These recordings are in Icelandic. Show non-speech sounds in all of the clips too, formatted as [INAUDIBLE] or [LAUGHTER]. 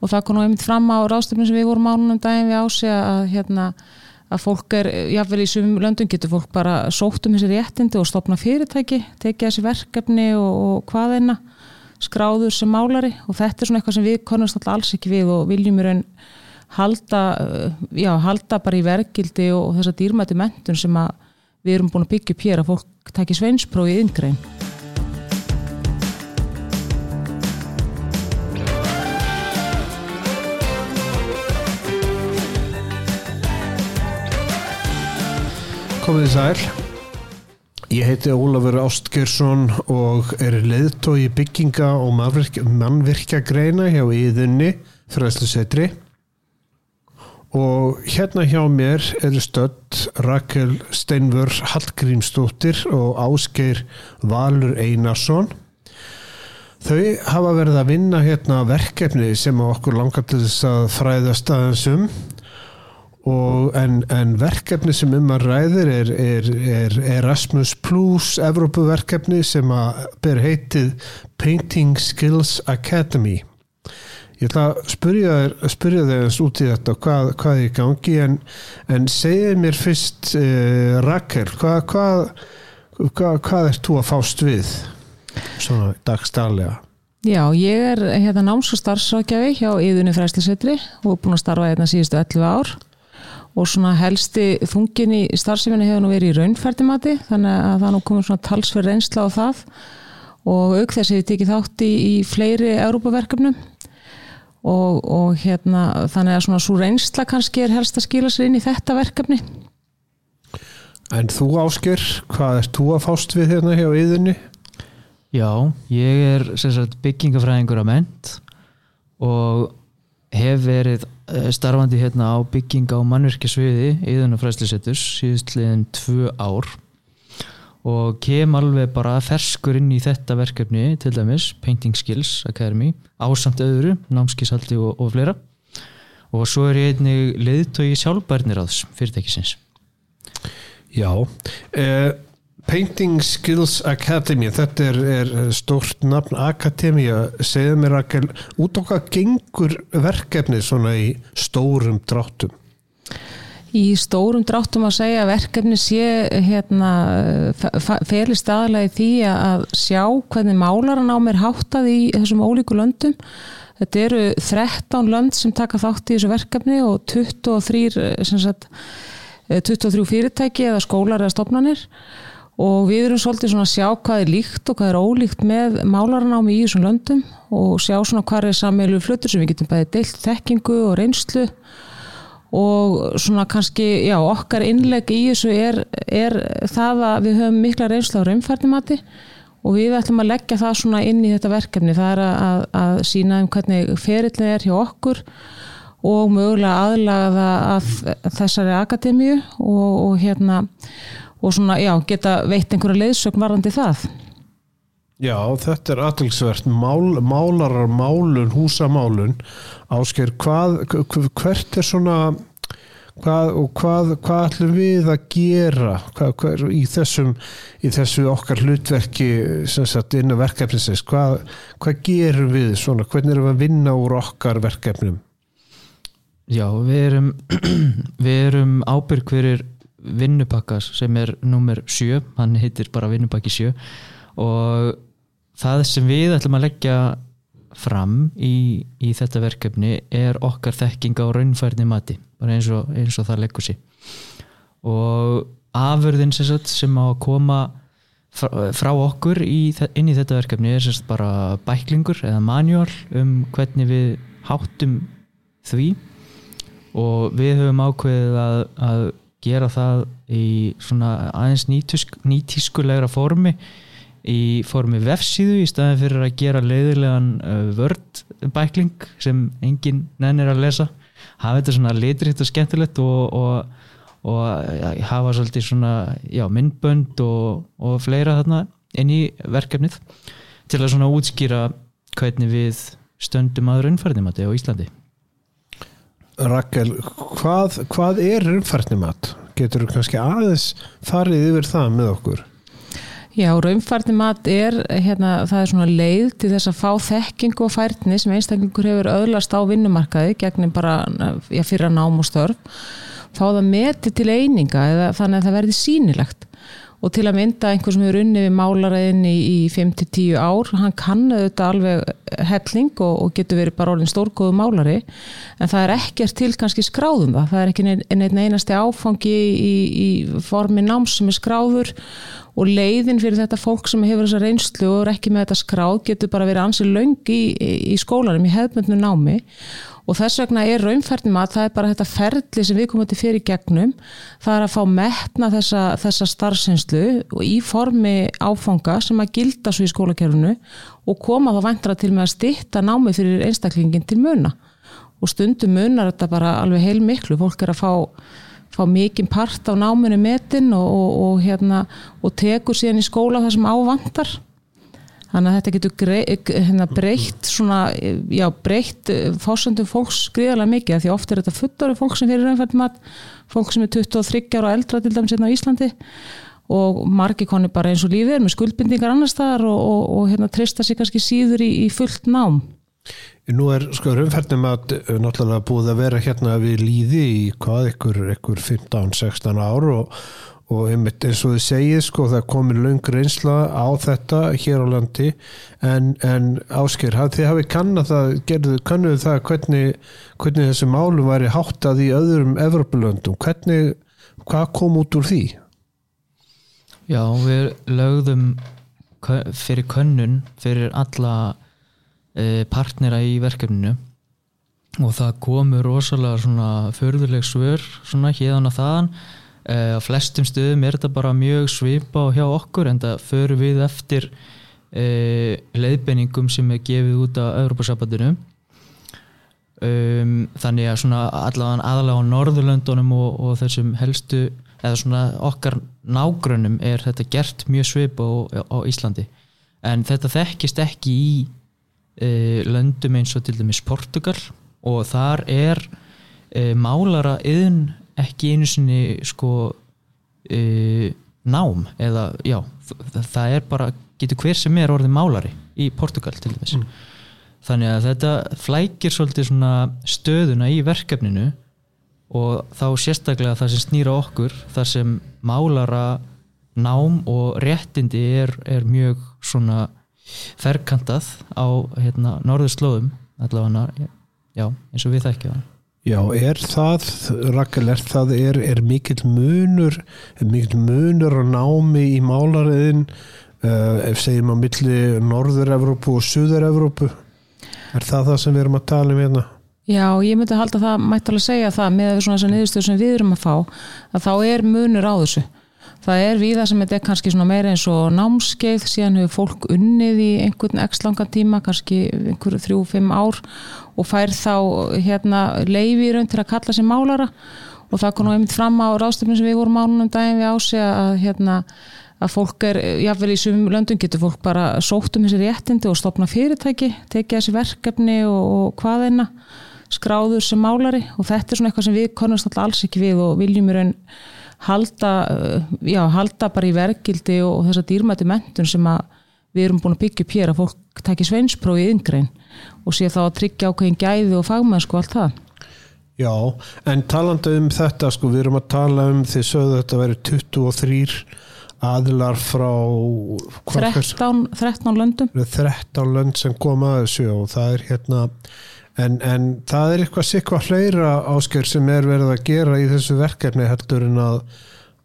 og það kom nú einmitt fram á ráðstöfnum sem við vorum ánunum daginn við ási að hérna að fólk er, jáfnvel í sumum löndum getur fólk bara sótt um þessi réttindi og stopna fyrirtæki, tekja þessi verkefni og, og hvaðina skráður sem málari og þetta er svona eitthvað sem við konumst alltaf alls ekki við og viljum í raun halda, já, halda bara í verkildi og, og þessa dýrmæti mentun sem við erum búin að byggja upp hér að fólk takir sveinsprófið yngrein. Komið í sæl. Ég heiti Ólafur Ástgjörsson og er leiðtói bygginga og mannvirkja greina hjá Íðunni fræslusetri og hérna hjá mér eru stödd Rakel Steinvör Hallgrímsdóttir og Ásgeir Valur Einarsson. Þau hafa verið að vinna hérna verkefni sem okkur langar til þess að fræðast aðeins um En, en verkefni sem um að ræðir er, er, er Erasmus Plus Evrópuverkefni sem að ber heitið Painting Skills Academy. Ég ætla að spyrja eins út í þetta hvað, hvað er í gangi? En, en segið mér fyrst eh, Rakel hvað, hvað, hvað, ert þú að fást við svona dagstælega Já, ég er hérna náms- og starfsrákjafi hjá Íðunni Fræslisetri og búin að starfa hérna síðustu 11 ár og svona helsti þungin í starfsefinu hefur nú verið í raunfærtimati þannig að það nú komur svona talsverð reynsla á það. Og auk þess hefur tekið þátt í, í fleiri Európaverkefnum og, og hérna þannig að svona svo reynsla kannski er helst að skila sér inn í þetta verkefni. En þú Ásker, hvað ert þú að fást við hérna hjá yðinni? Já, ég er byggingafræðingur að ment og hef verið starfandi hérna á bygginga og mannverkjasviði íðan og fræslisetturs síðustliðin tvö ár og kem alveg bara ferskur inn í þetta verkefni til dæmis Painting Skills Academy ásamt öðru, námskisaldi og, og fleira. Og svo er ég einnig leiðtói sjálfbærnir aðs fyrirtækisins. Já eh, Painting Skills Academy. Þetta er, er stort nafn Akademia, segðu mér Rakel út okkar gengur verkefni svona í stórum dráttum? Í stórum dráttum að segja að verkefni sé hérna, feli staðlega í því að sjá hvernig málaran á mér háttað í þessum ólíku löndum. Þetta eru 13 lönd sem taka þátt í þessu verkefni og 23 sagt, 23 fyrirtæki eða skólar eða stofnanir og við erum svolítið svona að sjá hvað er líkt og hvað er ólíkt með málaranámi í þessum löndum og sjá svona hvað er samveilu flutur sem við getum bæðið deilt þekkingu og reynslu. Og svona kannski, já, okkar innleg í þessu er, er það að við höfum mikla reynslu á raunfærnimati og við ætlum að leggja það svona inn í þetta verkefni, það er að, að sína um hvernig ferillin er hjá okkur og mögulega aðlaga það að þessari akademíu og, og hérna og svona, já, geta veitt einhverja leiðsögn varandi það? Já, þetta er aðtilsvert Mál, málarar málun, húsamálun. Ásker, hvað hvert er svona hvað, og hvað, hvað ætlum við að gera? Hvað, hvað, í þessum í þessu okkar hlutverki sagt, inn á verkefnisins hvað, hvað gerum við svona, hvernig erum við að vinna úr okkar verkefnum? Já, við erum [CLEARS THROAT] við erum ábyrg hverjir vinnupakkas sem er nummer 7, hann heitir bara vinnupakki 7 og það sem við ætlum að leggja fram í, í þetta verkefni er okkar þekkinga og raunfærni mati, bara eins og, eins og það leggur sér og afurðin sagt, sem á að koma frá, frá okkur í, inn í þetta verkefni er sagt, bara bæklingur eða manjál um hvernig við háttum því. Og við höfum ákveðið að, að gera það í svona aðeins nýtísk, nýtískulegra formi í formi vefsíðu í staðin fyrir að gera leiðilegan uh, vördbækling sem enginn nennir að lesa. Hafa þetta svona litritt og skemmtilegt og, og, og ja, hafa svolítið svona já, myndbönd og, og fleira þarna inn í verkefnið til að svona útskýra hvernig við stöndum að raunfærðimati á Íslandi Rakel, hvað, hvað er umfærtnimat? Getur þú kannski aðeins farið yfir það með okkur? Já, raunfærni mat er, hérna, það er svona leið til þess að fá þekkingu og færni sem einstaklingur hefur öðlast á vinnumarkaði gegnum bara já, fyrir að nám og störf, fá það meti til eininga eða þannig að það verði sínilegt og til að mynda einhver sem er unni við málaræðin í, í 5-10 ár, hann kann auðvitað alveg helling og, og getur verið bara orðin stórgóðu málari. En það er ekkert til kannski skráðum það. Það er ekki einn einasti áfangi í, í formi náms sem er skráður. Og leiðin fyrir þetta fólk sem hefur þessa reynslu og er ekki með þetta skráð getur bara verið ansið laung í, í skólanum í hefðmyndinu námi og þess vegna er raunferðnum að það er bara þetta ferli sem við komum til fyrir gegnum. Það er að fá metna þessa, þessa starfsinslu í formi áfanga sem að gilda svo í skólakerfunu og koma þá vantra til með að stitta námi fyrir einstaklingin til muna. Og stundum munar þetta bara alveg heil miklu, fólk er að fá fá mikinn part á náminu metin og, og, og, hérna, og tekur síðan í skóla það sem ávandar þannig að þetta getur hérna, breytt svona, já, breytt eh, fórsöndum fólks skriðarlega mikið því ofta er þetta fullari fólk sem fyrir raunfært mat fólk sem er 23 ára og eldra til dæmis hérna á Íslandi. Og margi koni bara eins og lífið er með skuldbindingar annar staðar og, og, og hérna treysta sig kannski síður í, í fullt nám. Nú er sko raunfærtum að eh, náttúrulega búið að vera hérna við líði í hvað, ykkur, ykkur 15-16 ár og og einmitt eins og þið segið sko það komir laungur einsla á þetta hér á landi. En, en ásker, þið hafið kannad það, gerðu, kannuðu það hvernig, hvernig þessi málum væri háttað í öðrum Evropalöndum, hvernig hvað kom út úr því? Já, við lögðum fyrir könnun fyrir alla e, partnera í verkefninu. Og það komu rosalega svona förðuleg svör svona hérna þaðan. Uh, á flestum stöðum er þetta bara mjög svipa hjá okkur en það förum við eftir uh, leiðbenningum sem er gefið út á Európa-sabbatinu um, þannig að svona allavega aðalega á Norðurlöndunum og, og þessum helstu eða svona okkar nágrunum er þetta gert mjög svipa á, á Íslandi. En þetta þekkist ekki í uh, löndum eins og til dæmis Portugal og þar er málara yðin ekki einu sinni sko uh, nám eða já, það, er bara getur hver sem er orðið málari í Portugal til dæmis mm. þannig að þetta flækir svolítið svona stöðuna í verkefninu og þá sérstaklega það sem snýra okkur þar sem málara nám og réttindi er, er mjög svona ferkantað á hérna, norður slóðum allavega, já, eins og við þekkja það Já, er það, Rakel, er það, er, er mikill munur, er mikill munur á námi í málariðin, uh, ef segjum á milli Norður-Evrópu og Suður-Evrópu, er það það sem við erum að tala um hérna? Já, ég myndi að halda það, mætti alveg segja það með svona þessar niðurstöður sem við erum að fá, að þá er munur á þessu það er við það sem þetta er kannski meira eins og námskeið síðan hefur fólk unnið í einhvern x langan tíma, kannski einhverju þrjú-fimm ár og fær þá hérna leiði í raun til að kalla sér málara. Og það kom nú einmitt fram á ráðstöfnum sem við vorum ánunum daginn við ási að hérna að fólk er, jáfnvel í sumum löndum getur fólk bara sótt um þessi réttindi og stopna fyrirtæki, tekja þessi verkefni og, og hvaðina skráður sem málari. Og þetta er svona eitthvað sem við konumst alltaf alls ekki við og viljum í raun halda, já, halda bara í verkildi og, þessa dýrmætti mentun sem við erum búin að byggja upp hér að fólk takir sveinsprófið yngrein og sé þá að tryggja ákveðin gæði og fagmennsku og allt það. Já, en talanda um þetta sko, við erum að tala um því sögðu þetta verið 23 aðilar frá 13, 13 löndum 13 lönd sem kom að þessu og það er hérna En, en það er eitthvað sikvað hleyra ásker sem er verið að gera í þessu verkefni heldur en að,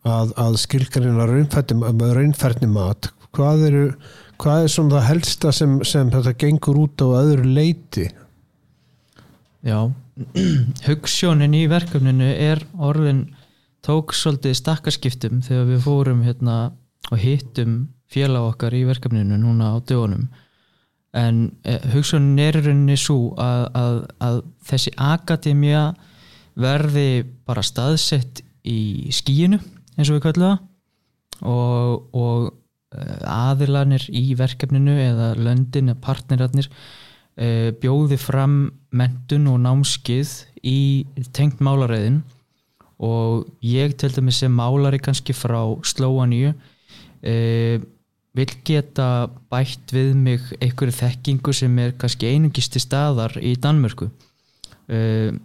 að, að skilgarina raunferðni mat. Hvað, eru, hvað er svona það helsta sem, sem þetta gengur út á öðru leiti? Já, [CLEARS THROAT] hugssjónin í verkefninu er orðin tók svolítið stakkarskiptum þegar við fórum hérna og hittum félag okkar í verkefninu núna á dögunum en eh, hugsunin er í rauninni svo að, að, að þessi akademia verði bara staðsett í skíinu eins og við kallum það. Og, og eh, aðilanir í verkefninu eða löndin eða partnerarnir e, bjóði fram mentun og námskið í tengt málaræðin og ég til dæmis sem málari kannski frá Slóaníu e, vil geta bætt við mig einhverju þekkingu sem er kannski einungist til staðar í Danmörku. Uh,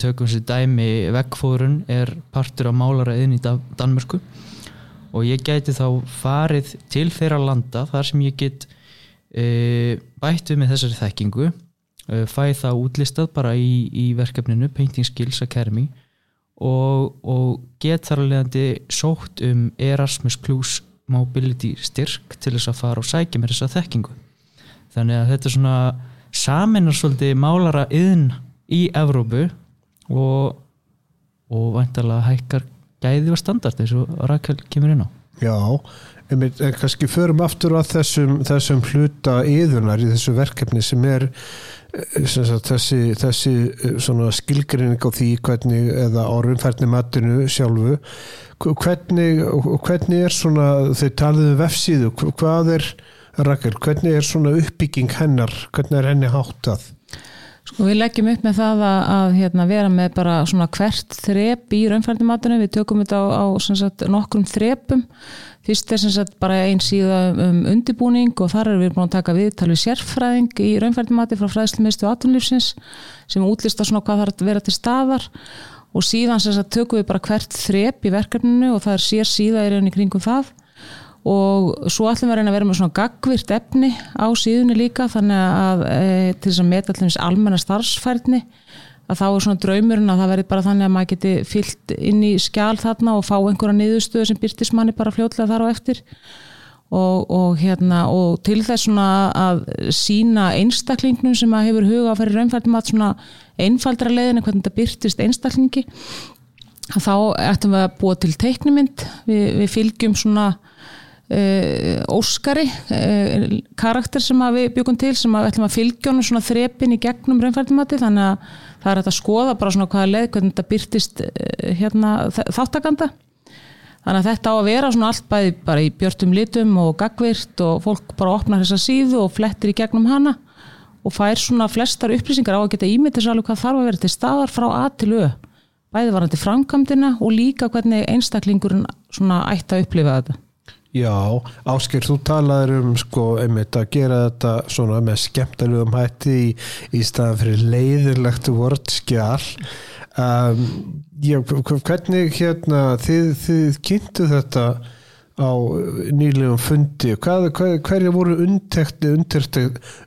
tökum sér dæmi veggfórun er partur af málaræðin í Dan Danmörku. Og ég gæti þá farið til þeirra landa þar sem ég get uh, bætt við með þessari þekkingu uh, fæ það útlistað bara í, í verkefninu Painting Skills Academy og, og get þar leiðandi sótt um Erasmus Plus mobility styrk til þess að fara og sækja mér þessa þekkingu. Þannig að þetta er svona saminar svolítið málara yðn í Evrópu og, og væntalega hækkar gæði og standart eins og Rakel kemur inn á. Já, en kannski förum aftur að þessum, þessum hluta yðunar í þessu verkefni sem er eh, sagt, þessi, þessi eh, skilgrinning á því hvernig eða orðumfærni matinu sjálfu hvernig, hvernig er svona þau taliðu um vefsíðu hvað er, Rakel, hvernig er svona uppbygging hennar, hvernig er henni háttað? Sko við leggjum upp með það að, að hérna, vera með bara svona hvert þrep í raunfærdimatinu, við tökum þetta á, á sagt, nokkrum þrepum. Fyrst er sagt, bara einn síða um undibúning og þar erum við búin að taka viðtalið sérfræðing í raunfærdimati frá fræðslumistu aðtunlífsins sem útlista svona hvað þarf að vera til staðar. Og síðan sagt, tökum við bara hvert þrep í verkefninu og það er sér síða í rauninni kringum það og svo ætlum við að reyna að vera með svona gagvirt efni á síðunni líka þannig að e, til þess að meta allins almenna starfsfærni að þá er svona draumurinn að það verði bara þannig að maður geti fyllt inn í skjál þarna og fá einhverja niðurstöðu sem byrtismanni bara fljóðlega þar á eftir. Og, og, hérna, og til þess að sína einstaklingnum sem að hefur huga að fyrir raunfældum að svona einfaldra leiðin hvernig þetta byrtist einstaklingi þá ættum við að búa til teiknumind við, við fylgjum svona óskari uh, karakter sem við byggum til sem við ætlum að fylgja honum svona þrepin í gegnum raunfældumati þannig að það er að skoða bara svona hvaða leið hvernig þetta byrtist uh, hérna, þáttakanda Þannig að þetta á að vera svona allt bæði bara í björtum litum og gagvirt og fólk bara opnar þessa síðu og flettir í gegnum hana og fær svona flestar upplýsingar á að geta ímyndið sér alveg hvað þarf að vera til staðar frá A til Ö. Bæði varandi framkvæmdina og líka hvernig einstaklingurinn svona ætti að upplifa þetta. Já, Ásker, þú talaður um sko einmitt að gera þetta svona með skemmtilegum hætti í, í staðan fyrir leiðirlegt vortskjál um, já, hvernig hérna þið, þið kynntu þetta á nýlegum fundi? Hvað, hvað, hverja voru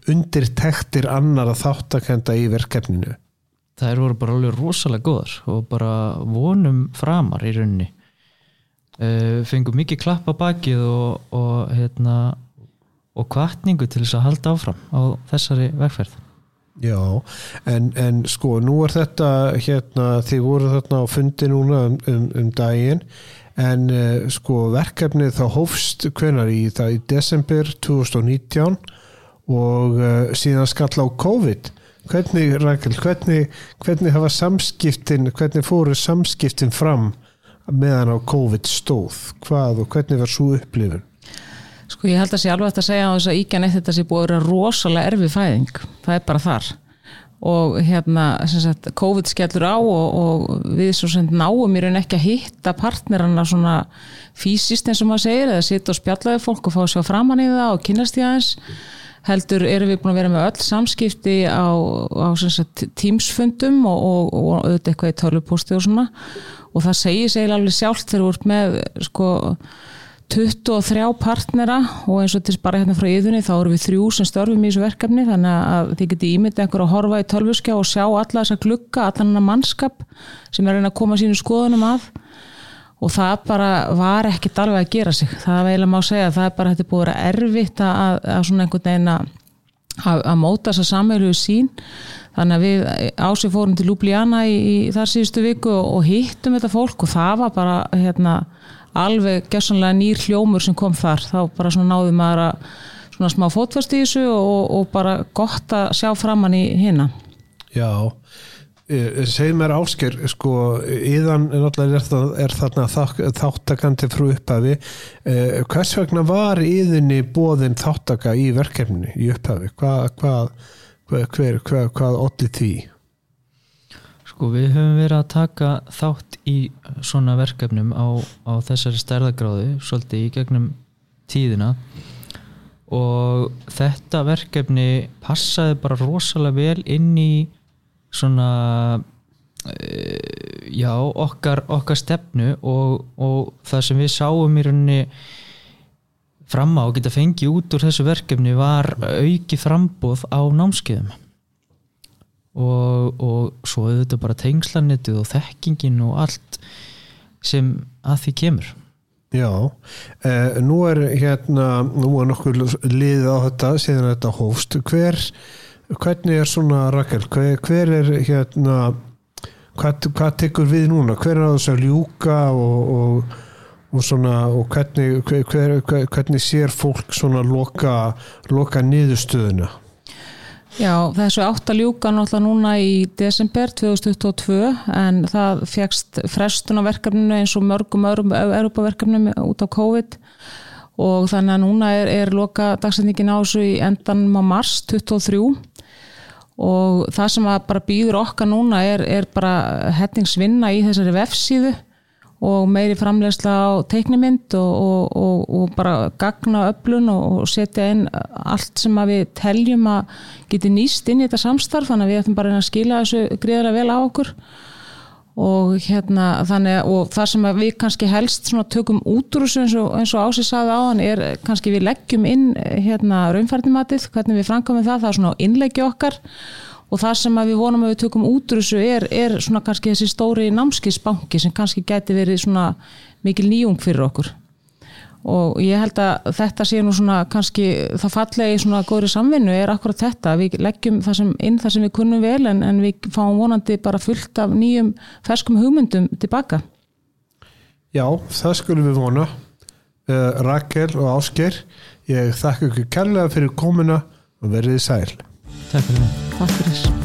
undirtektir annar að þáttakenda í verkefninu? Það eru bara alveg rosalega góðar og bara vonum framar í rauninni fengum mikið klapp á bakið og, og hérna og kvartningu til þess að halda áfram á þessari vegferð. Já, en, en sko nú er þetta hérna, þið voru þarna á fundi núna um, um, um daginn en uh, sko verkefnið þá hófst hvenar í það í desember 2019 og uh, síðan skall á COVID. Hvernig, Rækkel, hvernig, hvernig hafa samskiptin, hvernig fóru samskiptin fram meðan á COVID stóð, hvað og hvernig var svo upplifun? Sko ég held að sé alveg að segja á þess að íkjan eitt þetta sé búið að vera rosalega erfið fæðing, það er bara þar. Og hérna sagt, COVID skellur á og, og við svo sem náum í raun ekki að hitta partnerana svona fysiskt eins og maður segir eða sitta og spjallaði fólk og fá sjá framann í það og kynast í aðeins. Heldur erum við búin að vera með öll samskipti á, á sagt, tímsfundum og, auðvitað eitthvað í tölvuposti og svona og það segir segil alveg sjálft þegar við erum með sko 23 partnera og eins og til bara hérna frá yðunni þá eru við þrjú sem störfum í þessu verkefni þannig að þið geti ímyndið einhver að horfa í tölvuskjá og sjá alla þessa glukka, allan hana mannskap sem er að koma sínu skoðunum að. Og það bara var ekkit alveg að gera sig, það er eiginlega má segja það er bara þetta búið að erfitt að, að svona einhvern veginn að, að móta þessa samveilu sín þannig að við ásið fórum til Ljúblíana í, í þar síðustu viku og, og hittum þetta fólk og það var bara hérna alveg gessanlega nýr hljómur sem kom þar. Þá bara svona náði maður að svona smá fótfast í þessu og, og bara gott að sjá framann í hinna Já e, segð mér ásker sko, íðan er, er þarna þáttakandi frú upphafi. Eh, hvers vegna var íðinni bóðin þáttaka í verkefni í upphafi? Hvað hvað, hver, hvað, hvað ótti því? Sko við höfum verið að taka þátt í svona verkefnum á, á þessari stærðagráðu svolítið í gegnum tíðina. Og þetta verkefni passaði bara rosalega vel inn í svona uh, já, okkar, okkar stefnu og, og það sem við sáum í rauninni fram á að geta fengið út úr þessu verkefni var auki frambóð á námskeiðum. Og, og svo þetta bara tengslanetið og þekkingin og allt sem að því kemur. Já, eh, nú er hérna, nú er nokkur liðið á þetta síðan þetta hófst. Hver, hvernig er svona Rakel, hver, hver er hérna hvað, hvað tekur við núna? Hver er á þess að ljúka og, og, og svona og hvernig, hver, hvernig sér fólk svona loka, loka niðurstöðuna? Já, þessu átt að ljúka náttúrulega núna í desember 2022 en það fegst frestun á verkefninu eins og mörgum öðrum Europaverkefnum út á COVID. Og þannig að núna er, er loka dagsendingin á þessu í endanum á mars 2023 og það sem bara býður okkar núna er, er bara hettingsvinna í þessari vefsíðu og meiri framlegsla á teiknimynd og, og, og, og bara gagna öflun og setja inn allt sem við teljum að geti nýst inn í þetta samstarf. Þannig að við ætlum bara að skila þessu greiðara vel á okkur og hérna þannig og það sem við kannski helst tökum út úr þessu eins og, og Ási saði á hann er kannski við leggjum inn hérna raunfærdimatið, hvernig við framkomum það, það er svona innleggi okkar. Og það sem við vonum að við tökum út úr þessu er, er svona kannski þessi stóri námskisbanki sem kannski geti verið svona mikil nýjung fyrir okkur og ég held að þetta sé nú svona kannski það fallegi svona góðri samvinnu er akkurat þetta, við leggjum það sem, inn það sem við kunnum vel en, en við fáum vonandi bara fullt af nýjum ferskum hugmyndum tilbaka. Já, það skulum við vona. Uh, Rakel og Ásker ég þakka ykkur kærlega fyrir komuna og verðið sæl. Takk fyrir mig. Takk fyrir